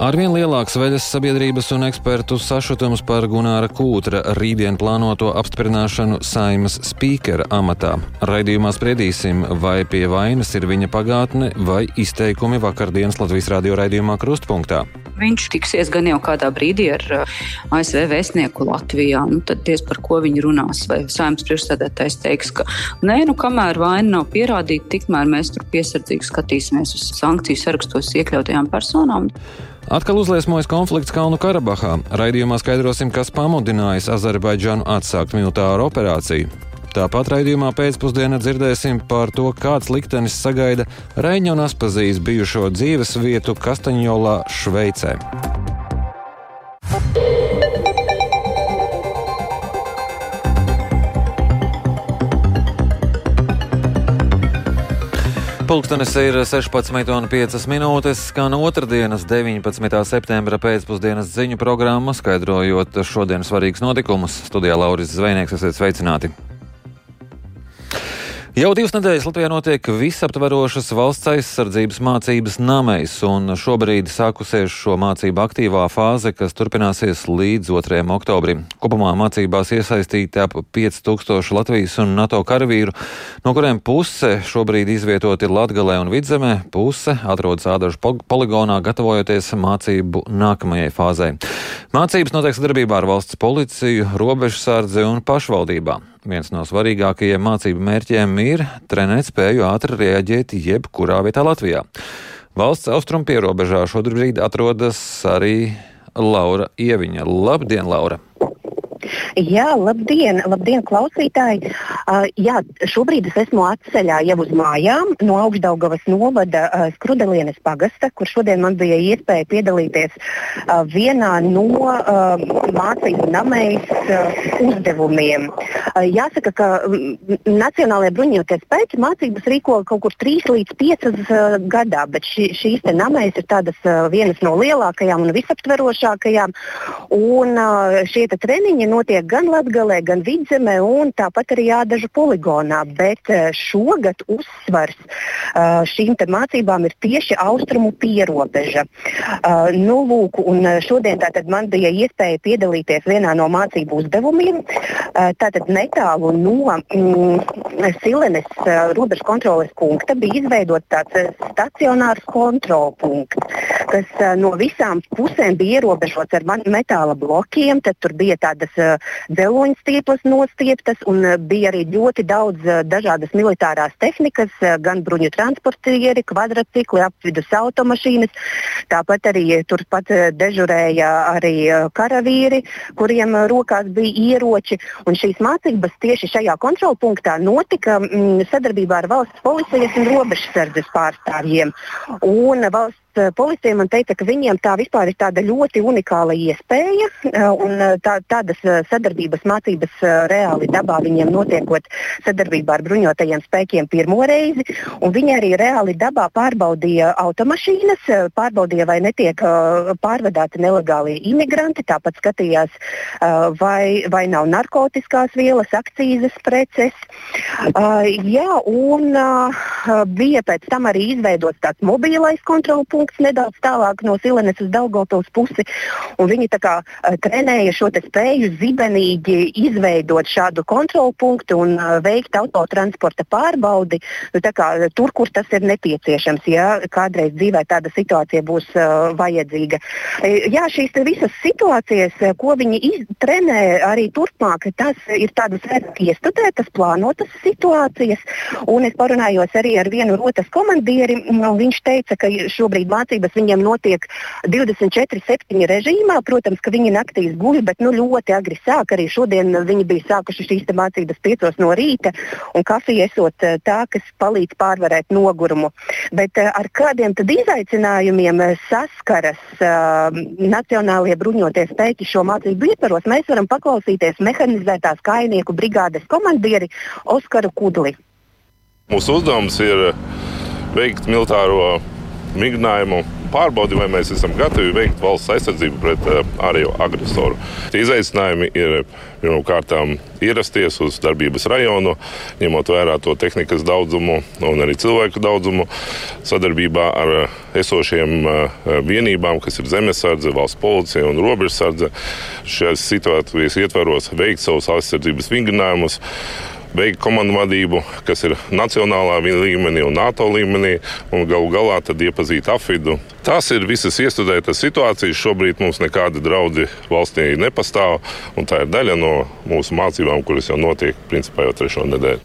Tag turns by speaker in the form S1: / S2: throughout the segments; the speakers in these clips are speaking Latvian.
S1: Arvien lielāks veļas sabiedrības un ekspertu sašutums par Gunāra Kūtra rītdien plānoto apstiprināšanu saimas spīkera amatā. Raidījumā spriedīsim, vai pie vainas ir viņa pagātne vai izteikumi vakardienas Latvijas radio raidījumā Krustpunktā.
S2: Viņš tiksies gan jau kādā brīdī ar uh, ASV vēstnieku Latvijā. Nu, tad ties par ko viņi runās. Vai saimnes priekšsēdētājs teiks, ka nē, nu, kamēr vaina nav pierādīta, tikmēr mēs tur piesardzīgi skatīsimies uz sankciju sarakstos iekļautajām personām.
S1: Atkal uzliesmojas konflikts Kalnu Karabahā. Raidījumā skaidrosim, kas pamudinājis Azerbaidžanu atsākt militāru operāciju. Tāpat raidījumā pēcpusdienā dzirdēsim par to, kāds liktenis sagaida Reņģa un Aspazijas bijušo dzīves vietu Kastaņolā, Šveicē. Pulkstenis ir 16,5 minūtes, skan otrdienas, 19. septembra pēcpusdienas ziņu programma, skaidrojot šodienas svarīgus notikumus. Studijā Lauris Zvejnieks, esiet sveicināti! Jau divas nedēļas Latvijā notiek visaptverošas valsts aizsardzības mācības namēs, un šobrīd sākusies šo mācību aktīvā fāze, kas turpināsies līdz 2. oktobrim. Kopumā mācībās iesaistīti ap 5000 Latvijas un NATO karavīru, no kuriem puse šobrīd izvietoti Latgalē un Vidzemē, puse atrodas Ādažu poligonā, gatavojoties mācību nākamajai fāzei. Mācības notiek sadarbībā ar valsts policiju, robežsardzi un pašvaldībām. Viens no svarīgākajiem mācību mērķiem ir trenēt spēju ātri reaģēt jebkurā vietā Latvijā. Valsts austrumu pierobežā šobrīd atrodas arī Laura Ieviņa. Labdien, Laura!
S3: Jā, labdien, labdien klausītāji! Uh, jā, šobrīd es esmu atceļā jau uz mājām no Augstdaugavas novada uh, Skrudelienes pagasta, kur šodien man bija iespēja piedalīties uh, vienā no uh, mācību namējas uh, uzdevumiem. Uh, jāsaka, ka Nacionālajie bruņoties spēki mācības rīko kaut kur 3 līdz 5 uh, gadā, bet ši, šīs namējas ir tādas uh, vienas no lielākajām un visaptverošākajām. Un, uh, šie treniņi notiek gan Latvijā, gan Vidzemē, un tāpat arī Jādažu poligonā. Bet eh, šogad uzsvars eh, šīm mācībām ir tieši austrumu pierobeža. Eh, nu, lūk, šodien man bija iespēja piedalīties vienā no mācību uzdevumiem. Tātad netālu no mm, Silenes robežu kontroles punkta bija izveidots tāds stacionārs kontrolpunkts, kas no visām pusēm bija ierobežots ar metāla blokiem. Tad tur bija tādas dzeloņu stieples nostieptas un bija arī ļoti daudz dažādas militārās tehnikas, gan bruņu transportieri, kvadrcikli, apvidus automašīnas. Tāpat arī turpat dežurēja arī karavīri, kuriem rokās bija ieroči. Un šīs mācības tieši šajā kontrolpunktā notika mm, sadarbībā ar valsts policijas un robežsardzes pārstāvjiem. Un valsts Eh, policija man teica, ka viņiem tā vispār ir tāda ļoti unikāla iespēja, eh, un eh, tā, tādas sadarbības mācības reāli dabā viņiem notiekot sadarbībā ar bruņotajiem spēkiem pirmo reizi. Viņi arī reāli dabā pārbaudīja automašīnas, pārbaudīja, vai netiek pārvadāti nelegālie imigranti, tāpat skatījās, vai, vai nav narkotikās vielas, akcijas preces. Jā, un bija pēc tam arī izveidots tāds mobilais kontrolpunkts punkts nedaudz tālāk no Silenes uz Daugotos pusi. Viņi kā, uh, trenēja šo spēju zibenīgi izveidot šādu kontrolu punktu un uh, veikt autotransporta pārbaudi nu, kā, tur, kur tas ir nepieciešams. Ja kādreiz dzīvē tāda situācija būs uh, vajadzīga. Jā, šīs visas situācijas, ko viņi trenē arī turpmāk, tas ir tādas iestudētas, plānotas situācijas. Un es parunājos arī ar vienu rotas komandieri. Viņš teica, ka šobrīd mācības viņiem notiek 24-7 režīmā. Protams, ka viņi naktīs guļ, bet nu, ļoti agri sāk. Arī šodien viņi bija sākuši šīs mācības 5 no rīta, un kafija esot eh, tā, kas palīdz pārvarēt nogurumu. Bet eh, ar kādiem tad izaicinājumiem eh, saskaras uh, Nacionālajie bruņotie spēki šo mācību ietvaros, mēs varam paklausīties mehanizētās kainieku brigādes komandieri Oskaru Kudli.
S4: Mūsu uzdevums ir veikt militāro migrinājumu pārbaudi, vai mēs esam gatavi veikt valsts aizsardzību pret ārējo agresoru. Tie izaicinājumi ir pirmkārt ierasties uz darbības rajonu, ņemot vērā to tehnikas daudzumu un arī cilvēku daudzumu, sadarbībā ar esošiem vienībām, kas ir zemesardze, valsts policija un robežsardze. Šajās situācijas ietvaros veikt savus aizsardzības vingrinājumus veikt komandu vadību, kas ir nacionālā līmenī un NATO līmenī, un galu galā tad iepazīt afidu. Tās ir visas iestudētas situācijas. Šobrīd mums nekādi draudi valstī nepastāv, un tā ir daļa no mūsu mācībām, kuras jau notiek principā jau trešo nedēļu.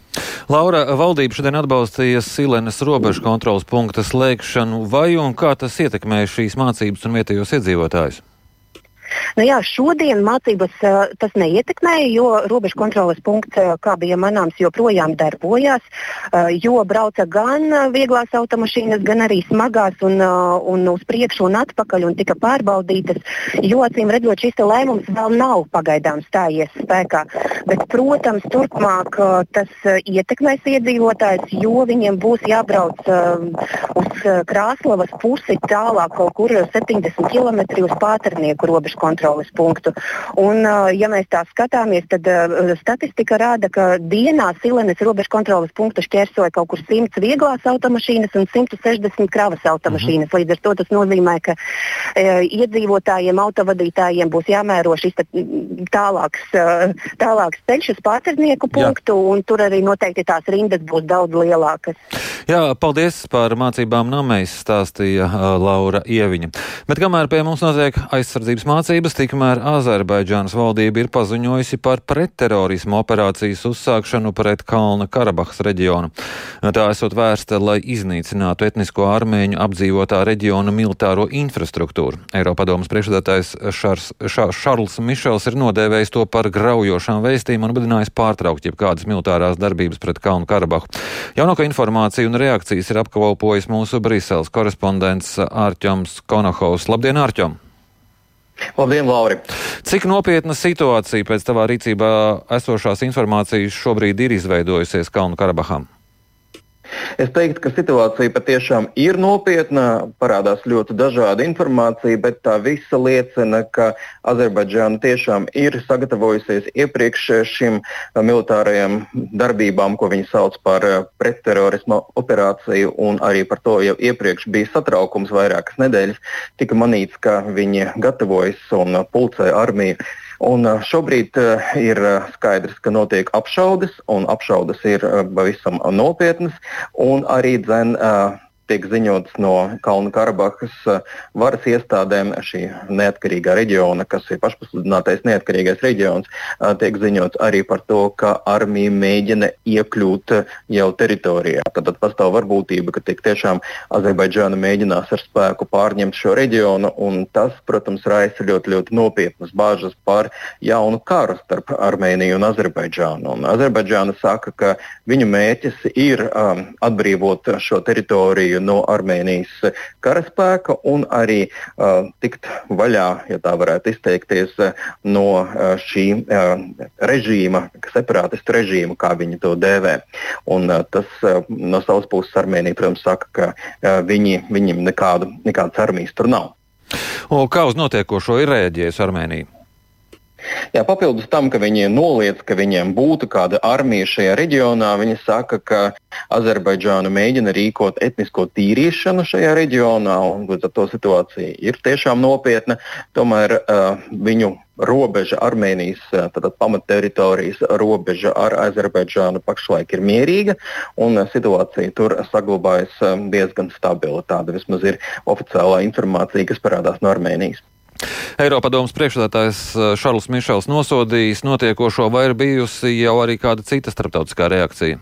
S1: Laura, valdība šodien atbalstīja Silenes robežu kontrolas punkta slēgšanu. Vai un kā tas ietekmē šīs mācības un vietējos iedzīvotājus?
S3: Nu, jā, šodien mācības tas neietekmēja, jo robežu kontroles punkts, kā bija manāms, joprojām darbojās. Jo brauca gan vieglās automašīnas, gan arī smagās un, un uz priekšu un atpakaļ un tika pārbaudītas. Jo acīm redzot, šis lēmums vēl nav pagaidām stājies spēkā. Bet, protams, turpmāk tas ietekmēs iedzīvotājus, jo viņiem būs jābrauc uz Krāslavas pusi tālāk, kaut kur 70 km uz Pāternieku robežu kontroles punktu. Un, ja mēs tā skatāmies, tad statistika rāda, ka dienā Silenes robežu kontroles punktu šķērsoja kaut kur 100 vieglās automašīnas un 160 kravas automašīnas. Mhm. Līdz ar to tas nozīmē, ka e, iedzīvotājiem, autovadītājiem būs jāmēro šis tālāks, tālāks ceļš uz pārcernieku punktu, Jā. un tur arī noteikti tās rindas būs daudz lielākas.
S1: Jā, paldies par mācībām namēs, stāstīja Laura Ieviņa. Bet kamēr pie mums notiek aizsardzības mācības, mācības, tikmēr Azerbaidžānas valdība ir paziņojusi par pretterorismu operācijas uzsākšanu pret Kalna Karabahas reģionu. Tā esot vērsta, lai iznīcinātu etnisko armēņu apdzīvotā reģiona militāro infrastruktūru. Eiropadomas priekšsēdētājs Šars, Šā, Šarls Mišels ir nodēvējis to par graujošām vēstīm un budinājis pārtraukt jebkādas militārās darbības pret Kalnu Karabahu. Jaunāko informāciju un reakcijas ir apkalpojis mūsu Briseles korespondents Ārķoms Konohovs. Labdien, Ārķom!
S5: Labdien, Lauri!
S1: Cik nopietna situācija pēc tavā rīcībā esošās informācijas šobrīd ir izveidojusies Kalnu Karabaham?
S5: Es teiktu, ka situācija patiešām ir nopietna, parādās ļoti dažāda informācija, bet tā visa liecina, ka Azerbaidžāna tiešām ir sagatavojusies iepriekš šim militārajam darbībām, ko viņi sauc par eh, pretterorisma operāciju, un arī par to jau iepriekš bija satraukums vairākas nedēļas. Tika manīts, ka viņi gatavojas un pulcē armiju Un šobrīd ir skaidrs, ka notiek apšaudes, un apšaudes ir pavisam nopietnas. Un arī dzen, tiek ziņots no Kalnu Karabahas uh, varas iestādēm, šī neatkarīgā reģiona, kas ir pašpasludinātais neatkarīgais reģions, uh, tiek ziņots arī par to, ka armija mēģina iekļūt uh, jau teritorijā. Tad pastāv varbūtība, ka tiešām Azerbaidžāna mēģinās ar spēku pārņemt šo reģionu, un tas, protams, raisa ļoti, ļoti nopietnas bāžas par jaunu karu starp Armēniju un Azerbaidžānu. Un Azerbaidžāna saka, ka viņu mērķis ir um, atbrīvot šo teritoriju daļu no Armēnijas karaspēka un arī uh, tikt vaļā, ja tā varētu izteikties, no uh, šī uh, režīma, separātistu režīma, kā viņi to dēvē. Un, uh, tas uh, no savas puses Armēnija, protams, saka, ka uh, viņi, viņiem nekādu, nekādas armijas tur nav.
S1: O, kā uz notiekošo ir rēģējusi Armēnija?
S5: Jā, papildus tam, ka viņi noliedz, ka viņiem būtu kāda armija šajā reģionā, viņi saka, ka Azerbaidžāna mēģina rīkot etnisko tīrīšanu šajā reģionā, un līdz ar to situācija ir tiešām nopietna. Tomēr uh, viņu robeža Armēnijas pamatteritorijas robeža ar Azerbaidžānu pašlaik ir mierīga, un situācija tur saglabājas diezgan stabila. Tāda vismaz ir oficiālā informācija, kas parādās no Armēnijas.
S1: Eiropadomas priekšsēdētājs eh, Šarls Mišels nosodījis notiekošo, vai ir bijusi jau arī kāda cita starptautiskā reakcija?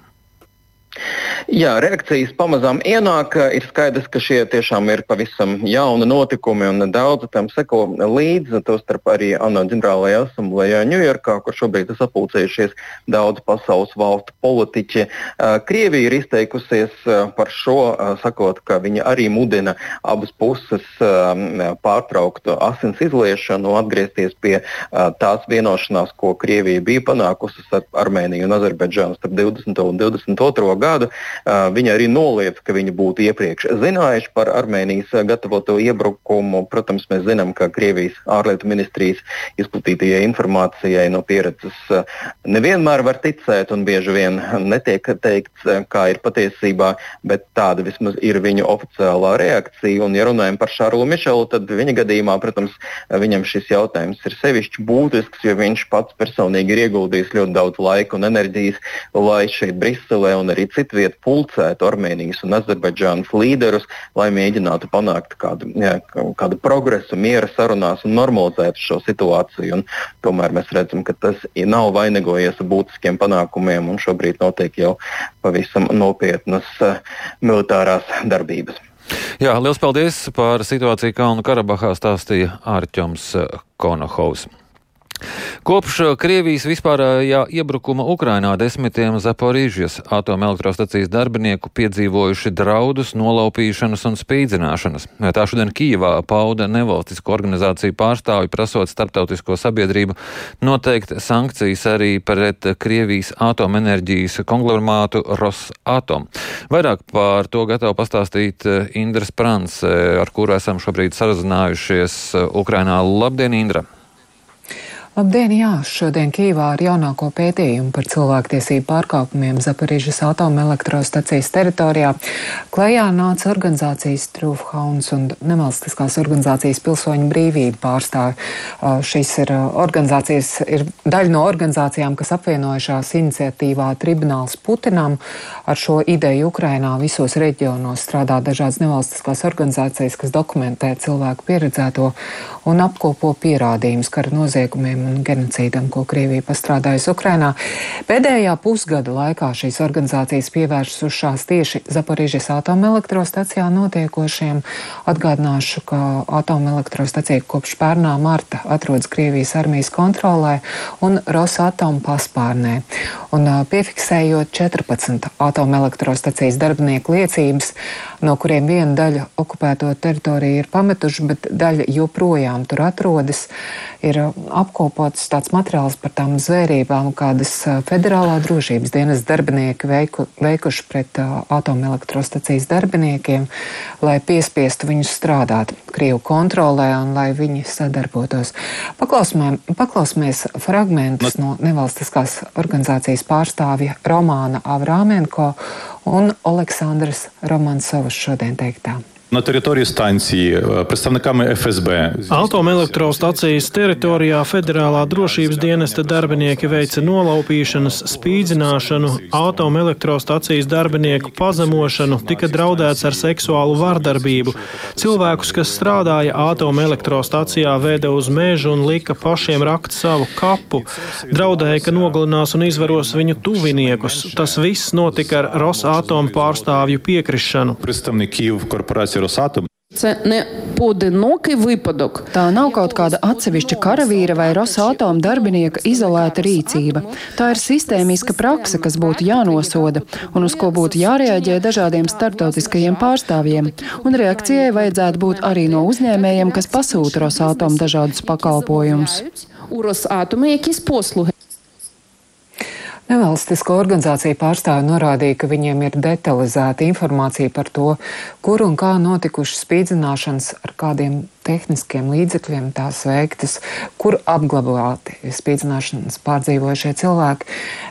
S5: Jā, reakcijas pamazām ienāk. Ir skaidrs, ka šie tiešām ir pavisam jauni notikumi un daudzi tam seko līdzi. Tostarp arī ANO ģenerālajā asamblējā Ņujorkā, kur šobrīd ir sapulcējušies daudz pasaules valstu politiķi. Krievija ir izteikusies par šo, sakot, ka viņa arī mudina abas puses pārtraukt asins izliešanu un atgriezties pie tās vienošanās, ko Krievija bija panākusi ar Armēniju un Azerbaidžānu starp 20. un 22. gadu. Viņi arī noliedz, ka viņi būtu iepriekš zinājuši par Armēnijas gatavoto iebrukumu. Protams, mēs zinām, ka Krievijas ārlietu ministrijas izplatītajai informācijai no pieredzes nevienmēr var ticēt, un bieži vien netiek teikts, kā ir patiesībā, bet tāda vismaz ir viņu oficiālā reakcija. Un, ja runājam par Šarlu Mišelu, tad viņa gadījumā, protams, viņam šis jautājums ir sevišķi būtisks, jo viņš pats personīgi ir ieguldījis ļoti daudz laika un enerģijas, lai šeit Briselē un arī citviet pulcētu Armēnijas un Azerbaidžānas līderus, lai mēģinātu panākt kādu, jā, kādu progresu miera sarunās un normalizētu šo situāciju. Un tomēr mēs redzam, ka tas nav vainagojies ar būtiskiem panākumiem un šobrīd notiek jau pavisam nopietnas uh, militārās darbības.
S1: Jā, liels paldies par situāciju Kalnu Karabahā stāstīja Ārķoms Konohovs. Kopš uh, Krievijas vispārējā iebrukuma Ukrainā desmitiem Zaporīžas atomelektrostacijas darbinieku piedzīvojuši draudus, nolaupīšanas un spīdzināšanas. Tā šodien Kīvā pauda nevalstisko organizāciju pārstāvi prasot starptautisko sabiedrību noteikt sankcijas arī pret Krievijas atomenerģijas konglomerātu Rosatom. Vairāk par to gatava pastāstīt uh, Indra Sprants, uh, ar kuru esam šobrīd sarunājušies Ukrainā. Labdien, Indra!
S6: Labdien, jā! Šodien Kīvā ar jaunāko pētījumu par cilvēktiesību pārkāpumiem Zaporižas atomelektrostacijas teritorijā klajā nāca organizācijas Trūfhauns un nevalstiskās organizācijas pilsoņu brīvību pārstāvi. Šīs ir organizācijas, ir daļa no organizācijām, kas apvienojušās iniciatīvā Tribunāls Putinam. Ar šo ideju Ukrainā visos reģionos strādā dažādas nevalstiskās organizācijas, kas dokumentē cilvēku pieredzēto un apkopo pierādījumus kara noziegumiem un genocīdam, ko Krievija pastrādājusi Ukrainā. Pēdējā pusgada laikā šīs organizācijas pievērsušās tieši Zaporīžas atomelektrostacijā notiekošiem. Atgādināšu, ka atomelektrostacija kopš pērnā marta atrodas Krievijas armijas kontrolē un Rosatom paspārnē. Un piefiksējot 14 atomelektrostacijas darbinieku liecības, no kuriem viena daļa okupēto teritoriju ir pametuši, bet daļa joprojām tur atrodas, ir apkopots tāds materiāls par tām zvērībām, kādas federālā drošības dienas darbinieki veiku, veikuši pret atomelektrostacijas darbiniekiem, lai piespiestu viņus strādāt Krievu kontrolē un lai viņi sadarbotos. Paklausīsimies fragmentus no nevalstiskās organizācijas pārstāvja Romāna Avrāmenko un Aleksandras Romansovas šodien teiktā
S7: на території станції представниками ФСБ.
S8: Atomelektrostacijas teritorijā Federālā drošības dienesta darbinieki veica nolaupīšanas, spīdzināšanu, atomelektrostacijas darbinieku pazemošanu, tika draudēts ar seksuālu vardarbību. Cilvēkus, kas strādāja atomelektrostacijā, veda uz mežu un lika pašiem rakt savu kapu. Draudēja, ka nogalinās un izvaros viņu tuviniekus. Tas viss notika ar Rosatom pārstāvju piekrišanu.
S7: Представників корпорації Росатом.
S9: Це не поодинокий випадок.
S6: Tā nav kaut kāda atsevišķa karavīra vai Rosatoma darbinieka izolēta rīcība. Tā ir sistēmiska praksa, kas būtu jānosoda un uz ko būtu jārēģē dažādiem starptautiskajiem pārstāvjiem. Un reakcijai vajadzētu būt arī no uzņēmējiem, kas pasūta Rosatoma dažādus pakalpojumus.
S9: У Росатомі якісь послуги.
S6: Nevalstisko organizāciju pārstāvi norādīja, ka viņiem ir detalizēta informācija par to, kur un kā notikušas spīdzināšanas ar kādiem tehniskiem līdzekļiem tās veiktas, kur apglabāti spīdzināšanas pārdzīvojušie cilvēki.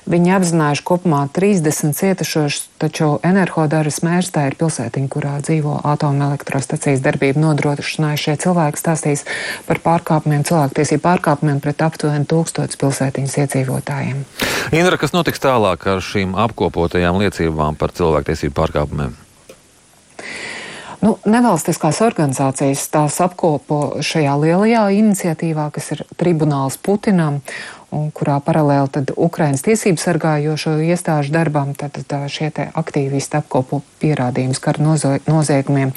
S6: Viņi apzinājuši kopumā 30 cietušos, taču energodaras mērstā ir pilsētiņa, kurā dzīvo atomelektrostacijas darbību nodrošinājušie cilvēki stāstīs par pārkāpumiem, cilvēktiesību pārkāpumiem pret aptuveni tūkstotis pilsētiņas iedzīvotājiem.
S1: Indra, kas notiks tālāk ar šīm apkopotajām liecībām par cilvēktiesību pārkāpumiem?
S6: Nu, nevalstiskās organizācijas tās apkopo šajā lielajā iniciatīvā, kas ir tribunāls Putinam, un kurā paralēli tad Ukrainas tiesību sargājošo iestāžu darbam, tad, tad šie te aktīvisti apkopo pierādījumus kara noziegumiem.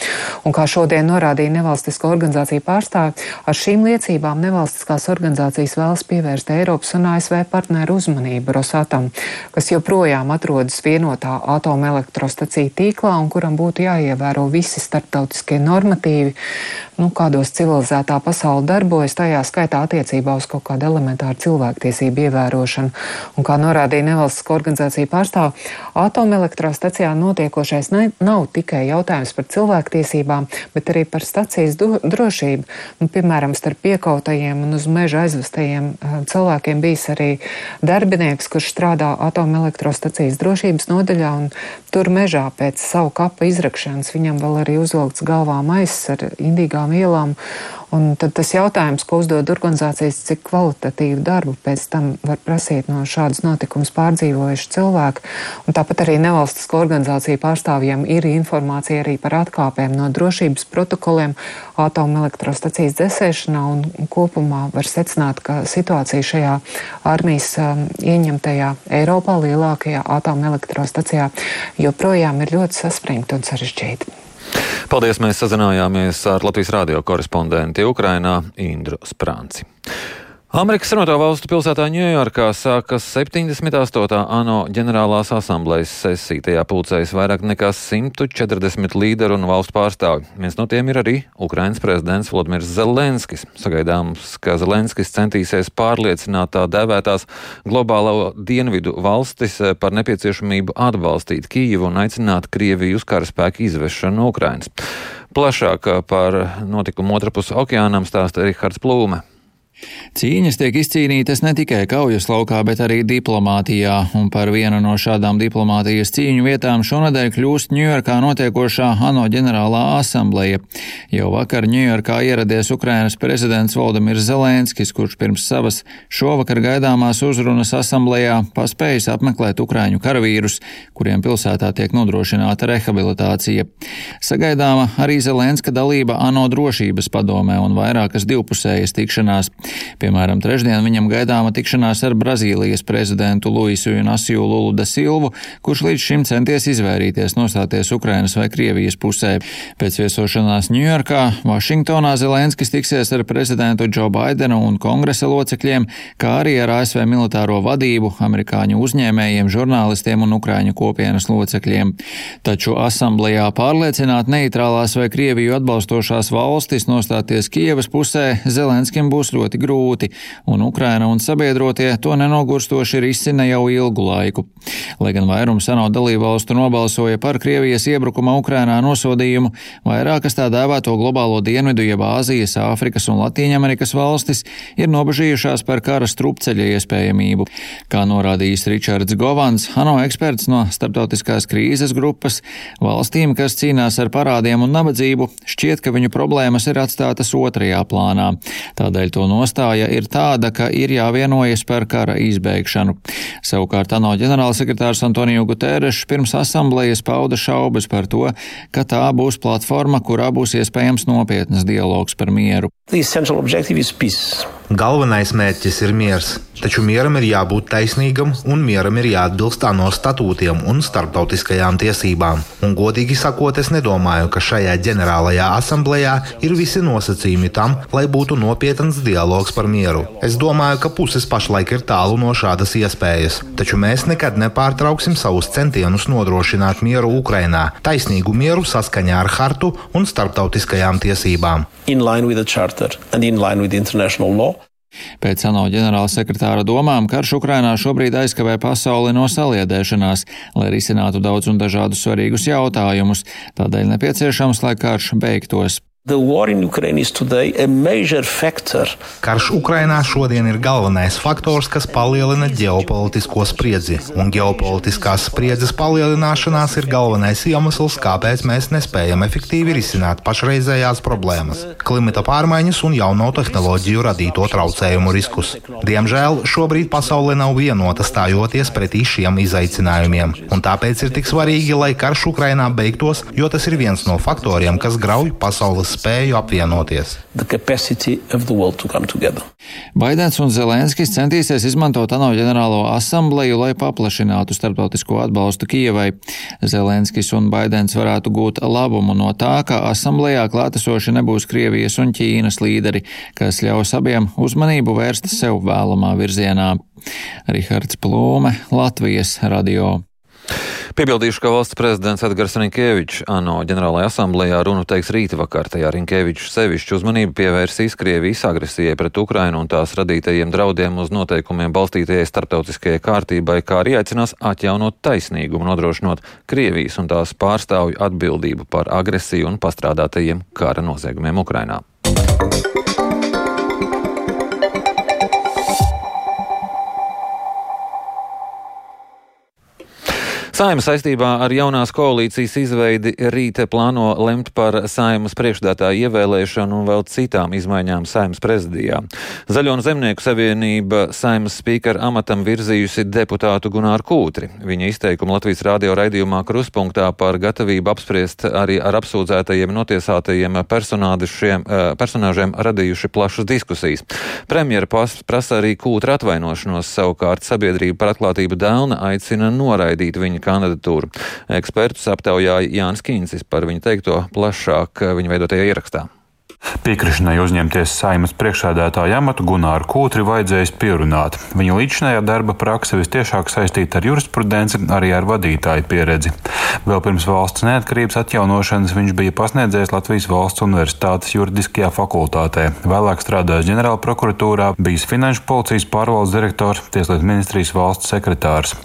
S6: Un kā šodien norādīja nevalstisko organizāciju pārstāvi, ar šīm liecībām nevalstiskās organizācijas vēlas pievērst Eiropas un ASV partneru uzmanību Rosatam, kas joprojām atrodas vienotā atomelektrostaciju tīklā un kuram būtu jāievēro visi starptautiskie normatīvi, nu, kādos civilizētā pasaule darbojas, tajā skaitā attiecībā uz kaut kādu elementāru cilvēktiesību ievērošanu. Un, kā norādīja nevalstiskā organizācija pārstāv, atomelektrostacijā notiekošais ne, nav tikai jautājums par cilvēktiesībām, bet arī par stacijas drošību. Nu, piemēram, starp piekautajiem un uz meža aizvestajiem eh, cilvēkiem bijis arī darbinieks, kurš strādā atomelektrostacijas drošības nodaļā, un tur mežā pēc savu kapu izrakšanas viņam vēl arī uzvilkts galvā maiss ar indīgām vielām. Un tad tas jautājums, ko uzdod organizācijas, cik kvalitatīvu darbu pēc tam var prasīt no šādas notikumus pārdzīvojuši cilvēki. Un tāpat arī nevalstisko organizāciju pārstāvjiem ir informācija arī par atkāpēm no drošības protokoliem atomelektrostacijas dzēsēšanā un kopumā var secināt, ka situācija šajā armijas um, ieņemtajā Eiropā lielākajā atomelektrostacijā joprojām ir ļoti saspringta un sarežģīta.
S1: Paldies! Mēs sazinājāmies ar Latvijas radio korespondenti Ukrainā Indru Sprānci. Amerikas Savienoto Valstu pilsētā Ņujorkā sākas 78. ANO ģenerālās asamblejas sesija. Tajā pulcējas vairāk nekā 140 līderu un valstu pārstāvji. Viens no tiem ir arī Ukrainas prezidents Vladimirs Zelenskis. Sagaidāms, ka Zelenskis centīsies pārliecināt tā dēvētās globālo dienvidu valstis par nepieciešamību atbalstīt Kijivu un aicināt Krieviju uz karaspēku izvešanu no Ukrainas. Plašāk par notikumu otrpus okeānam stāsta Rihards Plūme.
S10: Cīņas tiek izcīnītas ne tikai kaujas laukā, bet arī diplomātijā, un par vienu no šādām diplomātijas cīņu vietām šonadēļ kļūst Ņujorkā notiekošā ANO ģenerālā asambleja. Jau vakar Ņujorkā ieradies Ukrainas prezidents Valdemirs Zelenskis, kurš pirms savas šovakar gaidāmās uzrunas asamblējā paspējis apmeklēt Ukraiņu karavīrus, kuriem pilsētā tiek nodrošināta rehabilitācija. Sagaidāma arī Zelenska dalība ANO drošības padomē un vairākas divpusējas tikšanās. Piemēram, trešdien viņam gaidāma tikšanās ar Brazīlijas prezidentu Luisu Inasiju Lulu da Silvu, kurš līdz šim centies izvairīties nostāties Ukrainas vai Krievijas pusē. Pēc viesošanās Ņujorkā, Vašingtonā Zelenskis tiksies ar prezidentu Džo Baidenu un kongresa locekļiem, kā arī ar ASV militāro vadību, amerikāņu uzņēmējiem, žurnālistiem un Ukraiņu kopienas locekļiem. Taču asamblējā pārliecināt neitrālās vai Krieviju atbalstošās valstis nostāties Kievas pusē Zelenskim būs ļoti ļoti grūti, un Ukraina un sabiedrotie to nenogurstoši risina jau ilgu laiku. Lai gan vairums ANO dalībvalstu nobalsoja par Krievijas iebrukuma Ukrainā nosodījumu, vairākas tā dēvēto globālo dienvidu, jeb Āzijas, Āfrikas un Latīņamerikas valstis ir nobežījušās par kara strupceļa iespējamību. Kā norādījis Ričards Govans, ANO eksperts no starptautiskās krīzes grupas, valstīm, kas cīnās ar parādiem un nabadzību, šķiet, ka viņu problēmas ir atstātas otrajā plānā. Tādēļ to nostāja ir tāda, ka ir jāvienojas par kara izbeigšanu. Savukārt ANO ģenerālsekretārs Antoniju Guterres pirms asamblejas pauda šaubas par to, ka tā būs platforma, kurā būs iespējams nopietnas dialogs par mieru.
S11: Galvenais mērķis ir miers, taču mieram ir jābūt taisnīgam un mieram ir jāatbilst ANO statūtiem un starptautiskajām tiesībām. Un, godīgi sakot, es nedomāju, ka šajā ģenerālajā asamblējā ir visi nosacījumi tam, lai būtu nopietns dialogs par mieru. Es domāju, ka puses pašlaik ir tālu no šādas iespējas, taču mēs nekad nepārtrauksim savus centienus nodrošināt mieru Ukrainā, taisnīgu mieru saskaņā ar hartu un starptautiskajām tiesībām. In line with the charter and in line with
S10: international law. Pēc ANO ģenerāla sekretāra domām karš Ukrainā šobrīd aizkavē pasauli no saliedēšanās, lai risinātu daudz un dažādus svarīgus jautājumus. Tādēļ nepieciešams, lai karš beigtos.
S11: Karš Ukrainā šodien ir galvenais faktors, kas palielina ģeopolitisko spriedzi, un ģeopolitiskās spriedzes palielināšanās ir galvenais iemesls, kāpēc mēs nespējam efektīvi risināt pašreizējās problēmas - klimata pārmaiņas un jauno tehnoloģiju radīto traucējumu riskus. Diemžēl šobrīd pasaule nav vienota stājoties pretī šiem izaicinājumiem, un tāpēc ir tik svarīgi, lai karš Ukrainā beigtos, jo tas ir viens no faktoriem, kas grauj pasaules spēju apvienoties.
S10: Baidens un Zelenskis centīsies izmantot ANO ģenerālo asambleju, lai paplašinātu starptautisko atbalstu Kijevai. Zelenskis un Baidens varētu gūt labumu no tā, ka asamblējā klātesoši nebūs Krievijas un Ķīnas līderi, kas ļaus abiem uzmanību vērst sev vēlamā virzienā. Rihards Plūme, Latvijas radio.
S1: Piebildīšu, ka valsts prezidents Edgars Rinkēvičs ANO ģenerālajā asamblējā runu teiks rīta vakar. Tajā Rinkēvičs sevišķu uzmanību pievērsīs Krievijas agresijai pret Ukrainu un tās radītajiem draudiem uz noteikumiem balstītajai starptautiskajai kārtībai, kā arī aicinās atjaunot taisnīgumu, nodrošinot Krievijas un tās pārstāvju atbildību par agresiju un pastrādātajiem kara noziegumiem Ukrainā. Saima saistībā ar jaunās koalīcijas izveidi rīte plāno lemt par saimas priekšdētāju ievēlēšanu un vēl citām izmaiņām saimas prezidijā. Zaļo un zemnieku savienība saimas spīkara amatam virzījusi deputātu Gunāru Kūtri. Viņa izteikumu Latvijas radio raidījumā Kruspunktā par gatavību apspriest arī ar apsūdzētajiem notiesātajiem eh, personāžiem radījuši plašas diskusijas. Premjera prasa arī Kūtra atvainošanos, savukārt sabiedrība par atklātību Dēlna aicina noraidīt viņa kandidatūru. Ekspertus aptaujāja Jānis Kīncis par viņu teikto plašāk viņa veidotajā ierakstā.
S12: Piekrišanai uzņemties saimas priekšsēdētāja amatu Gunāru Kūtri vajadzējis pierunāt. Viņa līdzinājā darba prakse vistiešāk saistīta ar jurisprudenci, arī ar vadītāju pieredzi. Vēl pirms valsts neatkarības atjaunošanas viņš bija pasniedzējis Latvijas valsts universitātes juridiskajā fakultātē. Vēlāk strādājis ģenerāla prokuratūrā, bijis finanšu policijas pārvaldes direktors, tieslietu ministrijas valsts sekretārs.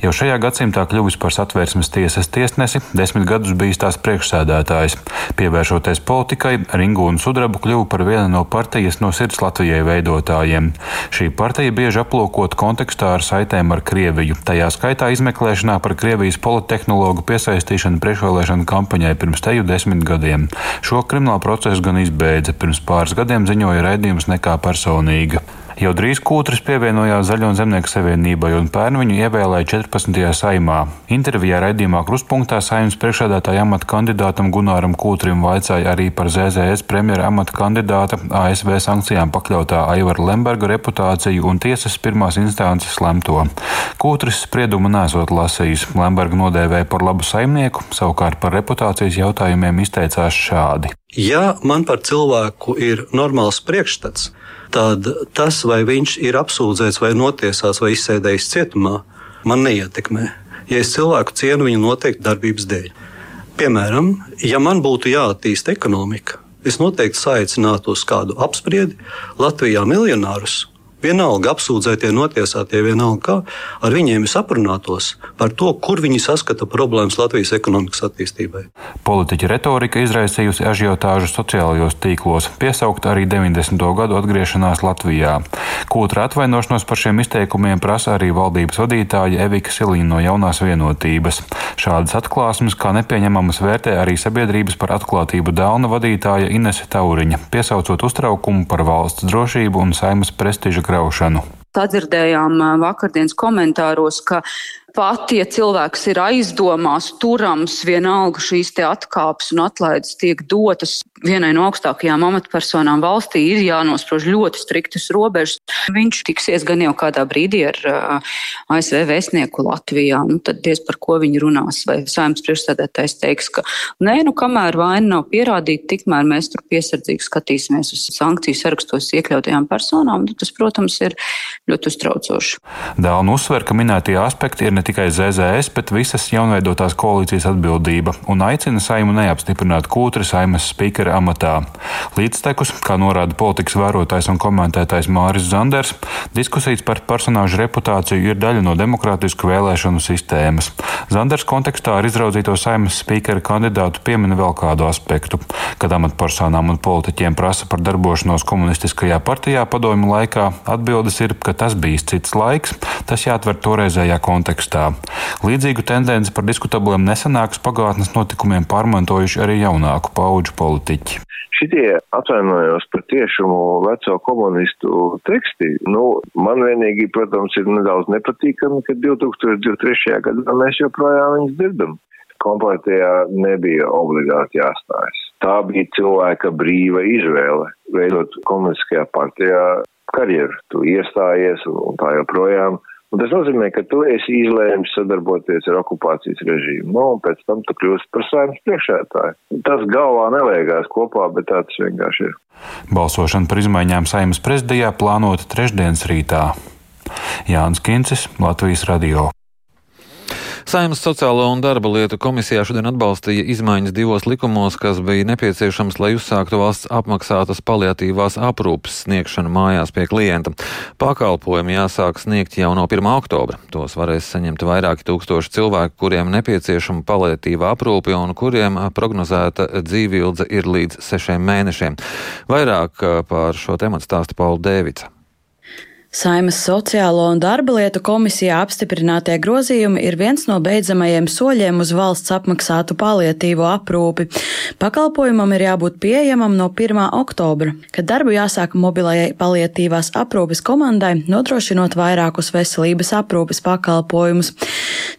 S12: Jau šajā gadsimtā kļuvis par satvērsmes tiesas tiesnesi, desmit gadus bijis tās priekšsēdētājs. Pievēršoties politikai, Ringūna sudrabu kļuva par vienu no partijas no sirds Latvijai veidotājiem. Šī partija bieži aplūkot kontekstā ar saitēm ar Krieviju, tajā skaitā izmeklēšanā par Krievijas politehnologu piesaistīšanu priekšvēlēšanu kampaņai pirms teju desmit gadiem. Šo kriminālu procesu gan izbeidza, pirms pāris gadiem ziņoja raidījums nekā personīga. Jau drīz Kūtris pievienojās Zaļo Zemnieku savienībai un pērn viņu ievēlēja 14. saimā. Intervijā raidījumā Kruspunktā saimnes priekšādātāja amata kandidātam Gunāram Kūtrim vaicāja arī par ZZS premjera amata kandidāta ASV sankcijām pakļautā Aivara Lemberga reputāciju un tiesas pirmās instances lemto. Kūtris spriedumu nesot lasījis. Lemberga nodēvēja par labu saimnieku, savukārt par reputācijas jautājumiem izteicās šādi.
S13: Ja man par cilvēku ir normāls priekšstats, tad tas, vai viņš ir apsūdzēts vai notiesāts vai izsēdējis cietumā, man neietekmē. Ja es cilvēku cienu viņa noteikti darbības dēļ. Piemēram, ja man būtu jāattīsta ekonomika, es noteikti saicinātu uz kādu apspriedi Latvijā miljonārus Vienalga apsūdzētie, notiesātie, vienalga kā, ar viņiem es aprunātos par to, kur viņi saskata problēmas Latvijas ekonomikas attīstībai.
S12: Politiķa retorika izraisījusi ažiotāžu sociālajos tīklos, piesaukt arī 90. gadu atgriešanās Latvijā. Kūtra atvainošanos par šiem izteikumiem prasa arī valdības vadītāja Evika Silīna no jaunās vienotības. Šādas atklāsmes kā nepieņemamas vērtē arī sabiedrības par atklātību Dāna vadītāja Inese Tauriņa, piesaucot uztraukumu par valsts drošību un saimas prestiža graušanu.
S2: Sadzirdējām vakardienas komentāros, ka pat, ja cilvēks ir aizdomās, turams, vienalga šīs te atkāpes un atlaides tiek dotas vienai no augstākajām amatpersonām valstī, ir jānosprauž ļoti striktas robežas. Viņš tiksies gan jau kādā brīdī ar uh, ASV vēstnieku Latvijā, nu tad diez par ko viņi runās. Vai saimnes priekšsēdētājs teiks, ka nē, nu kamēr vaina nav pierādīta, tikmēr mēs tur piesardzīgi skatīsimies uz sankciju sarakstos iekļautajām personām, nu, tas, protams, ir ļoti uztraucoši.
S12: Dāna uzsver, ka minētie aspekti ir ne tikai ZZS, bet visas jaunveidotās koalīcijas atbildība un aicina saimu neapstiprināt kūtri saimas spīkera amatā. Līdztekus, kā norāda politikas vērotājs un komentētājs Māris Zanders, diskusijas par personāžu reputāciju ir daļa no demokrātisku vēlēšanu sistēmas. Zanders kontekstā ar izraudzīto saimas spīkera kandidātu piemina vēl kādu aspektu, kad amatpersonām un politiķiem prasa par darbošanos komunistiskajā partijā padomju laikā, atbildes ir, ka tas bijis cits laiks, tas jāatver toreizējā kontekstā kontekstā. Līdzīgu tendenci par diskutabliem nesenākas pagātnes notikumiem pārmantojuši arī jaunāku pauģu politiķi.
S14: Šitie atvainojos par tiešumu veco komunistu teksti, nu, man vienīgi, protams, ir nedaudz nepatīkami, ka 2023. gadā mēs joprojām viņus dzirdam. Kompletējā nebija obligāti jāstājas. Tā bija cilvēka brīva izvēle veidot komunistiskajā partijā karjeru. Tu iestājies un tā joprojām. Un tas nozīmē, ka tu esi izlēmis sadarboties ar okupācijas režīmu, nu, un pēc tam tu kļūsi par saimnes priekšētāju. Tas galvā neliekās kopā, bet tā tas vienkārši ir.
S12: Balsošana par izmaiņām saimnes prezidijā plānota trešdienas rītā. Jānis Kincis, Latvijas radio.
S1: Saimnes sociālo un darba lietu komisijā šodien atbalstīja izmaiņas divos likumos, kas bija nepieciešams, lai uzsāktu valsts apmaksātas paliatīvās aprūpes sniegšanu mājās pie klienta. Pakalpojumi jāsāk sniegt jau no 1. oktobra. Tos varēs saņemt vairāki tūkstoši cilvēku, kuriem nepieciešama paliatīva aprūpe un kuriem prognozēta dzīvildze ir līdz sešiem mēnešiem. Vairāk par šo tematu stāsta Paula Dēvica.
S15: Saimas Sociālo un darba lietu komisijā apstiprinātie grozījumi ir viens no beidzamajiem soļiem uz valsts apmaksātu palietīvo aprūpi. Pakalpojumam ir jābūt pieejamam no 1. oktobra, kad darbu jāsāk mobilajai palietīvās aprūpes komandai, nodrošinot vairākus veselības aprūpes pakalpojumus.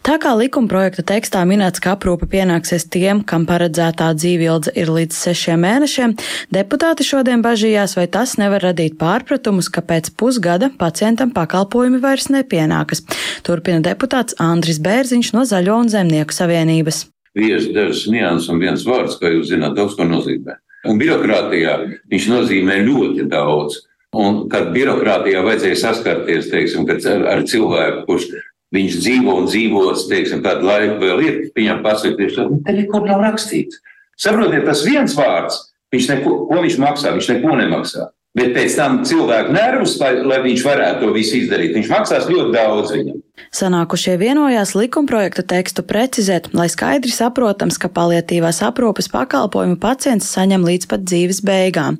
S15: Tā kā likuma projekta tekstā minēts, ka aprūpe pienāksies tiem, kam paredzētā dzīvildze ir līdz sešiem mēnešiem, deputāti šodien bažījās, vai tas nevar radīt pārpratumus, ka pēc pusgada pacientam pakalpojumi vairs nepienākas. Turpina deputāts Andris Bērziņš no Zaļo un Zemnieku savienības.
S16: Vies dažs nianses un viens vārds, kā jūs zināt, daudz ko nozīmē. Un birokrātijā viņš nozīmē ļoti daudz. Un kad birokrātijā vajadzēja saskarties teiksim, ar cilvēku, kurš viņš dzīvo un dzīvos, teiksim, kādu laiku vēl ir, viņam pasakties, ka te nekur nav rakstīts. Saprotiet, tas viens vārds, viņš neko, ko viņš maksā, viņš neko nemaksā. Bet pēc tam cilvēku nervus, lai, lai viņš varētu to visu izdarīt, viņš maksās ļoti daudz viņam.
S15: Sanākušie vienojās likumprojekta tekstu precizēt, lai skaidri saprotams, ka paliatīvās aprūpes pakalpojumu pacients saņem līdz pat dzīves beigām.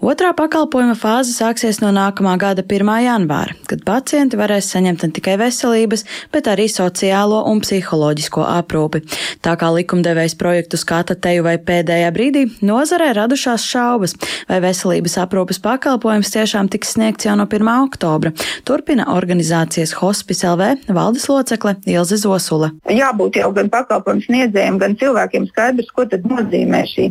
S15: Otrā pakalpojuma fāze sāksies no nākamā gada 1. janvāra, kad pacienti varēs saņemt ne tikai veselības, bet arī sociālo un psiholoģisko aprūpi. Tā kā likumdevējs projektu skata teju vai pēdējā brīdī, nozarē radušās šaubas, vai veselības aprūpes pakalpojums tiešām tiks sniegts jau no 1. oktobra. Turpina organizācijas Hospice LV valdes locekle Ilze Zosula.
S17: Jābūt jau gan pakalpojumu sniedzējiem, gan cilvēkiem skaidrs, ko tad nozīmē šī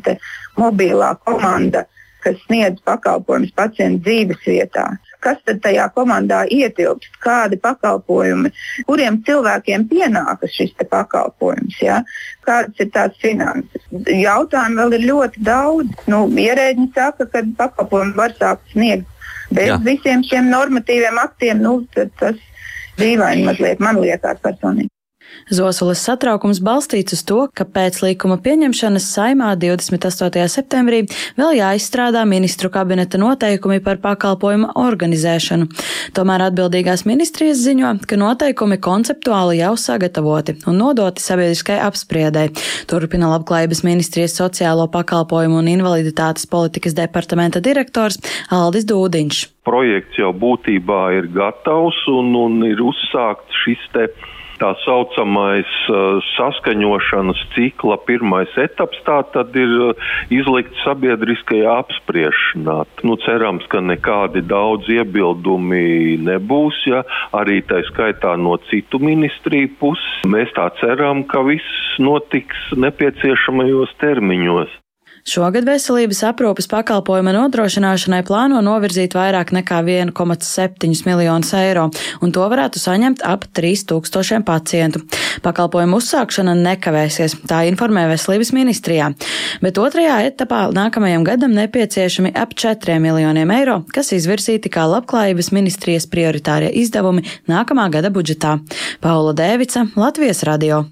S17: mobilā komanda, kas sniedz pakalpojumus pacientu dzīves vietā. Kas tad tajā komandā ietilpst, kādi pakalpojumi, kuriem cilvēkiem pienākas šis pakalpojums, ja? kādas ir tās finanses. Jautājumu vēl ir ļoti daudz. Nu, ierēģi saka, ka pakalpojumu var sākt sniegt bez Jā. visiem šiem normatīviem aktiem. Nu, tas dīvaini mazliet man liekas personīgi.
S15: Zosulas satraukums balstīts uz to, ka pēc līkuma pieņemšanas saimā 28. septembrī vēl jāizstrādā ministru kabineta noteikumi par pakalpojumu organizēšanu. Tomēr atbildīgās ministrijas ziņo, ka noteikumi konceptuāli jau sagatavoti un nodoti sabiedriskai apspriedai. Turpina Labklājības ministrijas sociālo pakalpojumu un invaliditātes politikas departamenta direktors Aldis Dūdiņš.
S18: Projekts jau būtībā ir gatavs un, un ir uzsākts šis te tā saucamais uh, saskaņošanas cikla pirmais etaps, tā tad ir uh, izlikts sabiedriskajā apspriešanā. Nu, cerams, ka nekādi daudz iebildumi nebūs, ja arī tā skaitā no citu ministriju puses. Mēs tā ceram, ka viss notiks nepieciešamajos termiņos.
S15: Šogad veselības aprūpes pakalpojuma nodrošināšanai plāno novirzīt vairāk nekā 1,7 miljonus eiro, un to varētu saņemt ap 3000 pacientu. Pakalpojumu uzsākšana nekavēsies, tā informē Veselības ministrijā, bet otrajā etapā nākamajam gadam nepieciešami ap 4 miljoniem eiro, kas izvirzīti kā labklājības ministrijas prioritārie izdevumi nākamā gada budžetā. Paula Dēvica, Latvijas radio.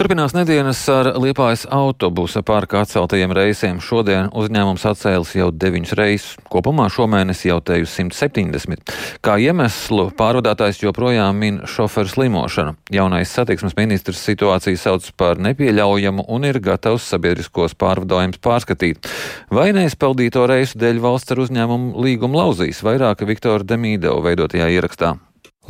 S1: Turpinās nedēļas ar Liepājas autobusa parka atceltajiem reisiem. Šodien uzņēmums atcēlis jau deviņus reisus. Kopumā šomēnes jau teju 170. Kā iemeslu pārvadātājs joprojām min šoferu slimošanu. Jaunais satiksmes ministrs situāciju sauc par nepieļaujamu un ir gatavs sabiedriskos pārvadājumus pārskatīt. Vai neizpildīto reisu dēļ valsts ar uzņēmumu līgumu lauzīs vairāk Viktora Demīdeva veidotajā ierakstā.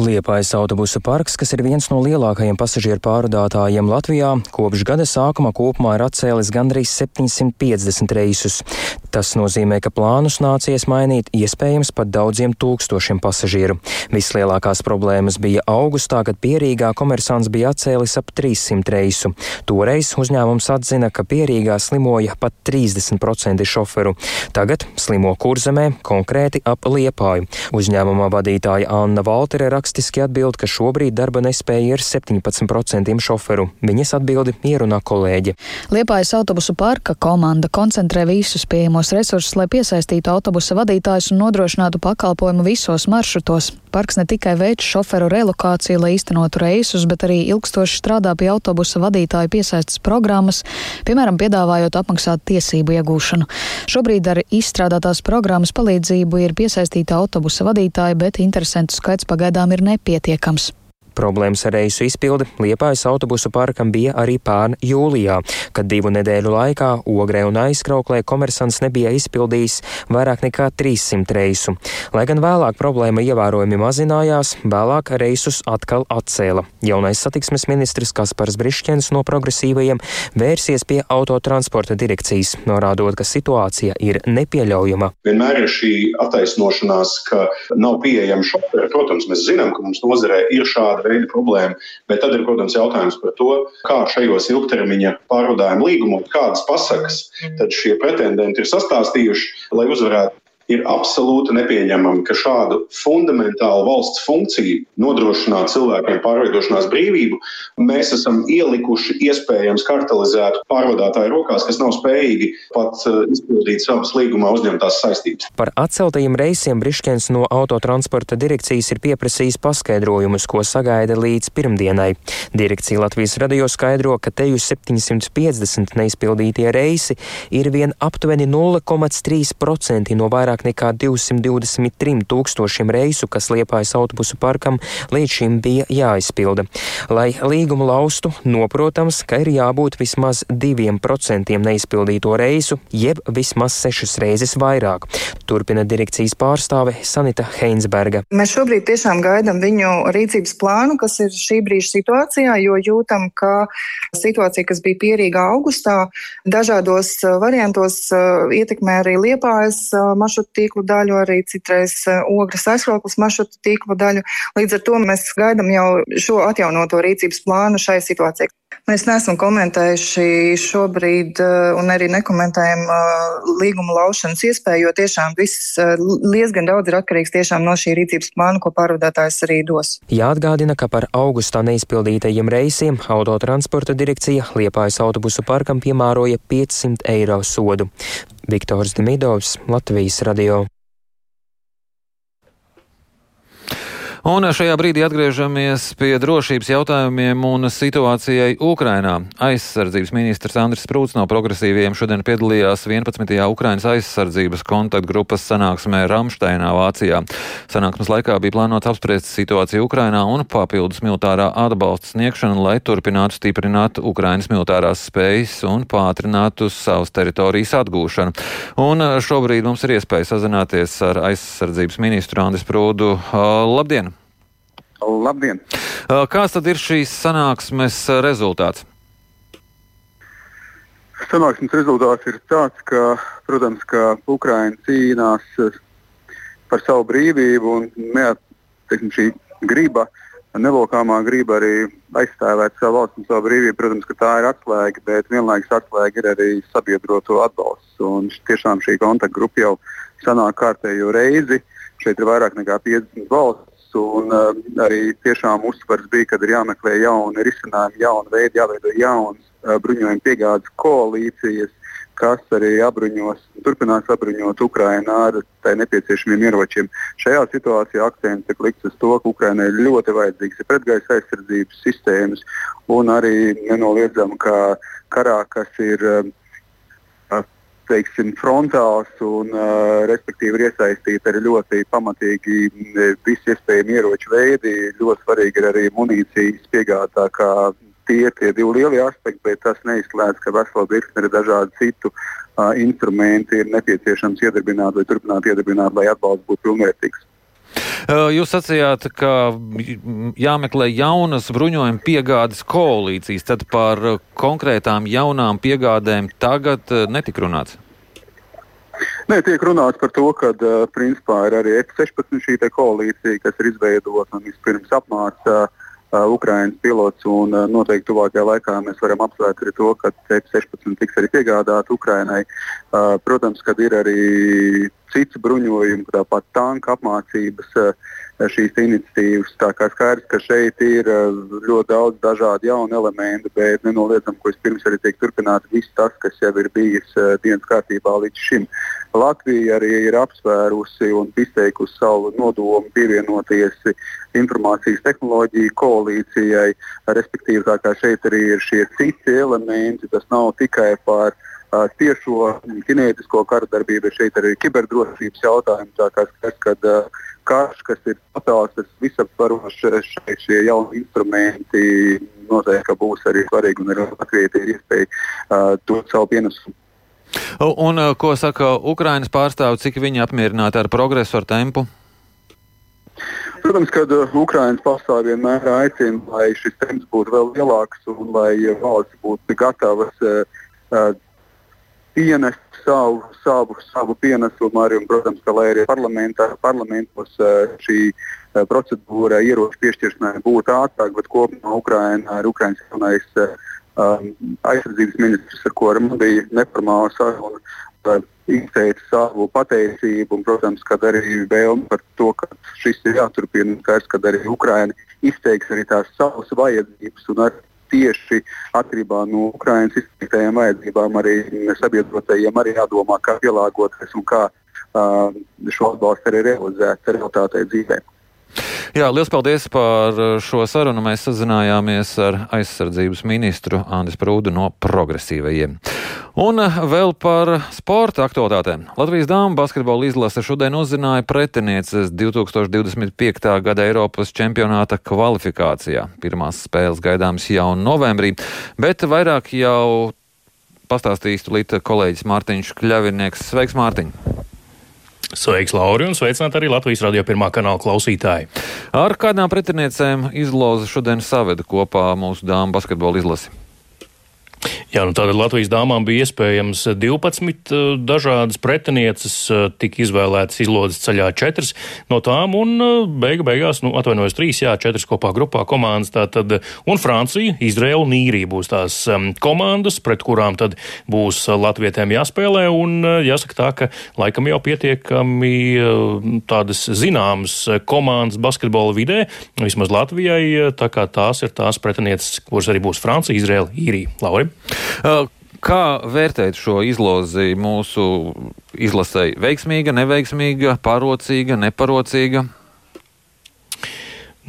S19: Liepājas autobusu parks, kas ir viens no lielākajiem pasažieru pārvadātājiem Latvijā, kopš gada sākuma kopumā ir atcēlis gandrīz 750 reisus. Tas nozīmē, ka plānus nācies mainīt iespējams pat daudziem tūkstošiem pasažieru. Vislielākās problēmas bija augustā, kad Pierīgā komersants bija atcēlis ap 300 reisu. Toreiz uzņēmums atzina, ka Pierīgā slimoja pat 30% šoferu. Tagad slimo kurzemē, konkrēti ap Liepāju. Uzņēmuma vadītāja Anna Valtere rakstiski atbild, ka šobrīd darba nespēja ir 17% šoferu. Viņas atbildi ierunā kolēģi.
S20: Liepājas autobusu parka komanda koncentrē visus pieejamos nepieciešamos resursus, lai piesaistītu autobusa vadītājus un nodrošinātu pakalpojumu visos maršrutos. Parks ne tikai veic šoferu relokāciju, lai īstenotu reisus, bet arī ilgstoši strādā pie autobusa vadītāju piesaistes programmas, piemēram, piedāvājot apmaksāt tiesību iegūšanu. Šobrīd ar izstrādātās programmas palīdzību ir piesaistīta autobusa vadītāja, bet interesantu skaits pagaidām ir nepietiekams.
S19: Problēmas ar reisu izpildi Liepājas autobusu parkam bija arī pērn jūlijā, kad divu nedēļu laikā Ogrē un Aizkrauklē komersants nebija izpildījis vairāk nekā 300 reisu. Lai gan vēlāk problēma ievērojami mazinājās, vēlāk reisus atkal atcēla. Jaunais satiksmes ministrs Kaspars Brišķens no progresīvajiem vērsies pie autotransporta direkcijas, norādot, ka situācija ir nepieļaujama.
S21: Vienmēr ir šī attaisnošanās, ka nav pieejama šoferi. Protams, mēs zinām, ka mums nozarē ir šāda veida problēma, bet tad ir, protams, jautājums par to, kā šajos ilgtermiņa pārvadājuma līgumos, kādas pasakas tad šie pretendenti ir sastāstījuši, lai uzvarētu ir absolūti nepieņemami, ka šādu fundamentālu valsts funkciju nodrošināt cilvēkiem pārveidošanās brīvību, mēs esam ielikuši iespējams kartelizētu pārvadātāju rokās, kas nav spējīgi pat eh, izpildīt savas līgumā uzņemtās saistības.
S19: Par atceltajiem reisiem Briškens no autotransporta direkcijas ir pieprasījis paskaidrojumus, ko sagaida līdz pirmdienai. Direkcija Latvijas radio skaidro, ka te uz 750 neizpildītie reisi ir vien aptuveni 0,3% no vairāk vairāk nekā 223 tūkstošiem reisu, kas Liepājas autobusu parkam līdz šim bija jāizpilda. Lai līgumu laustu, noprotams, ka ir jābūt vismaz 2% neizpildīto reisu, jeb vismaz 6 reizes vairāk. Turpina direkcijas pārstāve Sanita Heinsberga.
S22: Mēs šobrīd tiešām gaidām viņu rīcības plānu, kas ir šī brīža situācijā, jo jūtam, ka situācija, kas bija pierīga augustā, dažādos variantos ietekmē arī Liepājas maršrutu tīklu daļu, arī citreiz eh, ogres aizkrauklas maršrutu tīklu daļu. Līdz ar to mēs gaidām jau šo atjaunoto rīcības plānu šai situācijai. Mēs neesam komentējuši šobrīd eh, un arī nekomentējam eh, līguma laušanas iespēju, jo tiešām viss diezgan daudz ir atkarīgs no šī rīcības plāna, ko pārvadātājs arī dos.
S19: Jāatgādina, ka par augustā neizpildītajiem reisiem autotransporta direkcija Liepājas autobusu parkam piemēroja 500 eiro sodu. Viktors Demidovs, Latvijas radio.
S1: Un šajā brīdī atgriežamies pie drošības jautājumiem un situācijai Ukrainā. Aizsardzības ministrs Andris Prūts no progresīviem šodien piedalījās 11. Ukrainas aizsardzības kontaktgrupas sanāksmē Ramšteinā, Vācijā. Sanāksmes laikā bija plānots apspriest situāciju Ukrainā un papildus militārā atbalsta sniegšanu, lai turpinātu stiprināt Ukrainas militārās spējas un pātrinātu savas teritorijas atgūšanu. Un šobrīd mums ir iespēja sazināties ar aizsardzības ministru Andris Prūdu. Labdien!
S23: Labdien!
S1: Kāds tad ir šīs sanāksmes rezultāts?
S23: Sanāksmes rezultāts ir tāds, ka, protams, ka Ukraina cīnās par savu brīvību un neatteiksim šī griba, nelokāmā griba arī aizstāvēt savu valsts un savu brīvību. Protams, ka tā ir atslēga, bet vienlaikus atslēga ir arī sabiedroto atbalsts. Un tiešām šī kontaktgrupa jau sanāk kārtējo reizi. Šeit ir vairāk nekā 50 valsts Un, uh, arī tiešām uzsvars bija, ka ir jāmeklē jauni risinājumi, jauni veidi, jāveido jaunas uh, bruņojuma piegādes koalīcijas, kas arī apbruņos, turpinās apbruņot Ukraiņu ar tai nepieciešamiem ieročiem. Šajā situācijā akcents tiek likts uz to, ka Ukraiņai ir ļoti vajadzīgas pretgaisa aizsardzības sistēmas un arī nenoliedzami, ka karā, kas ir uh, teiksim, frontāls un, uh, respektīvi, ir iesaistīti arī ļoti pamatīgi visi iespējami ieroču veidi. Ļoti svarīgi ir arī munīcijas piegādā, kā tie ir tie divi lielie aspekti, bet tas neizslēdz, ka vesela virkne ir dažādi citu uh, instrumenti ir nepieciešams iedarbināt vai turpināt iedarbināt, lai atbalsts būtu pilnvērtīgs.
S1: Jūs sacījāt, ka jāmeklē jaunas bruņojuma piegādes koalīcijas, tad par konkrētām jaunām piegādēm tagad netika runāts.
S23: Nē, tiek runāts par to, ka principā ir arī F-16 šī koalīcija, kas ir izveidota un vispirms apmāca uh, Ukraiņas pilots. Un, noteikti tuvākajā laikā mēs varam apsvērt arī to, ka F-16 tiks arī piegādāta Ukraiņai. Protams, ka ir arī cits bruņojums, tāpat tanka apmācības. Uh, šīs iniciatīvas. Tā kā skaidrs, ka šeit ir ļoti daudz dažādu jaunu elementu, bet nenoliedzam, ka vispirms arī tiek turpināts viss tas, kas jau ir bijis dienas kārtībā līdz šim. Latvija arī ir apsvērusi un izteikusi savu nodomu pievienoties informācijas tehnoloģiju koalīcijai, respektīvi tā kā šeit arī ir šie citi elementi. Tas nav tikai par tiešo kinētisko karadarbību, šeit arī ir kiberdrošības jautājumi. Tā kā skats, kad uh, karš, kas ir totāls, tas visaptvarošs, šeit šie jauni instrumenti noteikti būs arī svarīgi un arī Latvijai ir iespēja uh, dot savu pienesumu.
S1: Un, un ko saka Ukrainas pārstāvji, cik viņi apmierināti ar progresu, ar tempu?
S23: Protams, ka uh, Ukraiņas pārstāvji vienmēr aicina, lai šis temps būtu vēl lielāks un lai valsts būtu gatavas uh, uh, pienest savu, savu, savu pienesumu arī, un, protams, ka lai arī parlamentos uh, šī uh, procedūra ieroču piešķiršanai būtu ātrāk, bet kopumā Ukraina ir Ukraiņas jaunais uh, um, aizsardzības ministrs, ar ko man bija neformāla saruna. Izteica savu pateicību, un, protams, arī vēlmi par to, ka šis ir jāturpina. Skaidrs, ka arī Ukraina izteiks arī tās savas vajadzības, un arī tieši atkarībā no Ukrainas izteiktajām vajadzībām arī sabiedrotajiem arī jādomā, kā pielāgoties un kā uh, šo atbalstu arī realizēt realitātei dzīvēm.
S1: Jā, liels paldies par šo sarunu. Mēs sazinājāmies ar aizsardzības ministru Andris Prūdu no progresīvajiem. Un uh, vēl par sporta aktualitātēm. Latvijas dāmas basketbola izlase šodien uzzināja pretinieces 2025. gada Eiropas čempionāta kvalifikācijā. Pirmās spēles gaidāmas jau novembrī, bet vairāk jau pastāstīs tulīt kolēģis Mārtiņš Kļavinieks. Sveiks, Mārtiņ!
S24: Sveiks, Lauri, un sveicināt arī Latvijas radio pirmā kanāla klausītāji.
S1: Ar kādām pretiniecēm izlozi šodien saveda kopā mūsu dāmas basketbola izlasi?
S24: Jā, nu tātad Latvijas dāmām bija iespējams 12 eh, dažādas pretinieces, eh, tika izvēlētas izlodes ceļā 4 no tām, un eh, beiga beigās, nu, atvainojos, 3, jā, 4 kopā grupā komandas, tātad, un Francija, Izraela un Īrija būs tās komandas, pret kurām tad būs latvietēm jāspēlē, un jāsaka tā, ka laikam jau pietiekami tādas zināmas komandas basketbola vidē, vismaz Latvijai, tā kā tās ir tās pretinieces, kuras arī būs Francija, Izraela, Īrija. Lauri?
S1: Kā vērtēt šo izlozi mūsu izlasē? Veiksmīga, neveiksmīga, parocīga, neparocīga?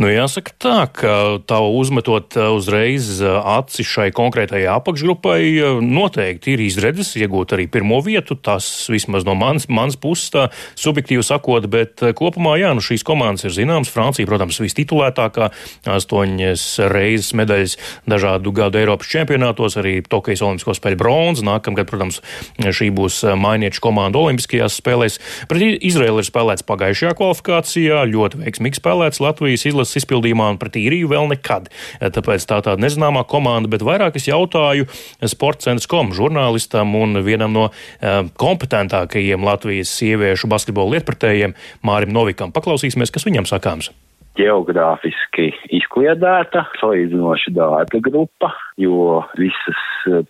S24: Nu, jāsaka tā, ka tā uzmetot uh, uzreiz uh, aci šai konkrētajai apakšgrupai, uh, noteikti ir izredzes iegūt arī pirmo vietu. Tas vismaz no manas, manas puses tā subjektīvi sakot, bet kopumā, jā, nu šīs komandas ir zināmas. Francija, protams, vistitulētākā, astoņas reizes medaļas dažādu gadu Eiropas čempionātos, arī Tokijas Olimpisko spēļu bronzas. Nākamgad, protams, šī būs mainiešu komanda Olimpiskajās spēlēs. Pret Izraelu ir spēlēts pagājušajā kvalifikācijā, ļoti veiksmīgi spēlēts Latvijas izlases izlases izpildījumā un pret īriju vēl nekad. Tāpēc tā tāda nezināmā komanda, bet vairāk es jautāju sportcentrs.com žurnālistam un vienam no uh, kompetentākajiem Latvijas sieviešu basketbola lietpratējiem Mārim Novikam. Paklausīsimies, kas viņam sakāms
S25: geogrāfiski izkliedēta, salīdzinoši dārga grupa, jo visas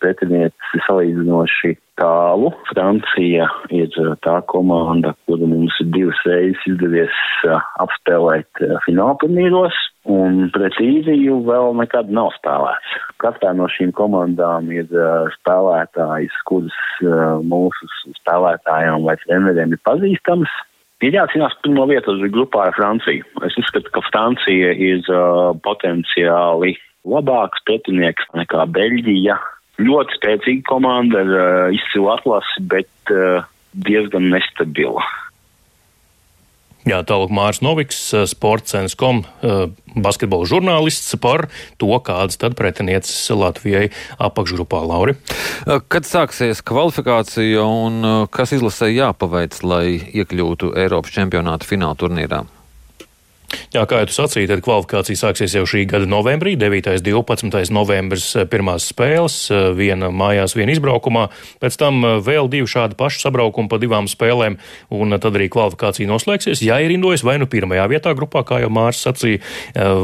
S25: pretinieces ir salīdzinoši tālu. Francija ir tā komanda, kuru mums ir divas reizes izdevies apspēlēt finālturnīros, un pret īriju vēl nekad nav spēlēts. Katrā no šīm komandām ir spēlētājs, kuras mūsu spēlētājiem vai treneriem ir pazīstams. Ir jācīnās pirmo vietu grupā ar Franciju. Es uzskatu, ka Francija ir uh, potenciāli labāks pretinieks nekā Beļģija. Ļoti spēcīga komanda ar uh, izcilu atlasi, bet uh, diezgan nestabila.
S24: Jā, tālāk Mārs Noviks, eh, sports.com eh, basketbola žurnālists par to, kādas tad pretinieces Latvijai apakšgrupā Lauri.
S1: Eh, kad sāksies kvalifikācija un kas izlasē jāpaveic, lai iekļūtu Eiropas čempionāta fināla turnīrā?
S24: Jā, kā jūs sacījāt, tad kvalifikācija sāksies jau šī gada novembrī, 9. un 12. novembris eh, pirmās spēles, eh, viena mājās, viena izbraukumā, pēc tam eh, vēl divi šādi paši sabraukumi pa divām spēlēm, un tad arī kvalifikācija noslēgsies. Ja ir indojas vai nu pirmajā vietā grupā, kā jau Mārs sacīja,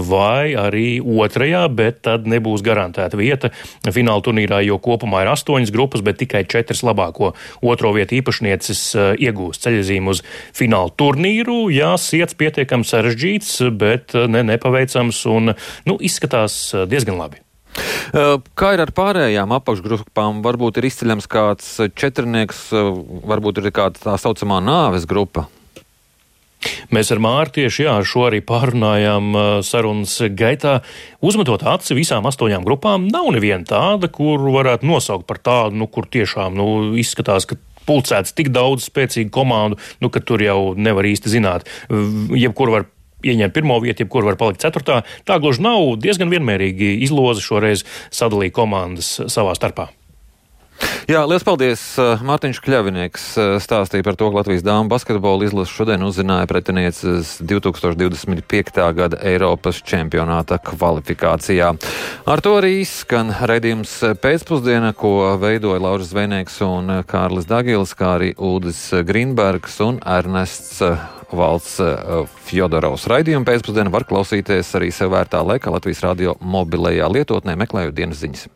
S24: vai arī otrajā, bet tad nebūs garantēta vieta fināla turnīrā, jo kopumā ir astoņas grupas, bet tikai četras labāko otro vietu īpašnieces iegūst ceļazīmu uz fināla turnīru. Jā, siets pietiekami sarežģīts sagaidīts, bet ne nepaveicams un nu, izskatās diezgan labi.
S1: Kā ir ar pārējām apakšgrupām? Varbūt ir izceļams kāds četrnieks, varbūt ir kāda tā saucamā nāves grupa.
S24: Mēs ar Māru tieši jā, šo arī pārunājām sarunas gaitā. Uzmetot aci visām astoņām grupām, nav neviena tāda, kuru varētu nosaukt par tādu, nu, kur tiešām nu, izskatās, ka pulcēts tik daudz spēcīgu komandu, nu, ka tur jau nevar īsti zināt. Jebkur var ieņemt pirmo vietu, jebkur var palikt ceturtā. Tā gluži nav diezgan vienmērīgi izloze šoreiz sadalīja komandas savā starpā.
S1: Jā, liels paldies! Mārtiņš Kļavinieks stāstīja par to, ka Latvijas dāmas basketbola izlase šodien uzzināja pretinieces 2025. gada Eiropas čempionāta kvalifikācijā. Ar to arī izskan raidījums pēcpusdiena, ko veidoja Lauris Zvenēks un Kārlis Dagils, kā arī Ulris Grīnbergs un Ernests valsts Fjodorovs. Raidījumu pēcpusdienu var klausīties arī sev vērtā laikā Latvijas radio mobilajā lietotnē, meklējot dienas ziņas.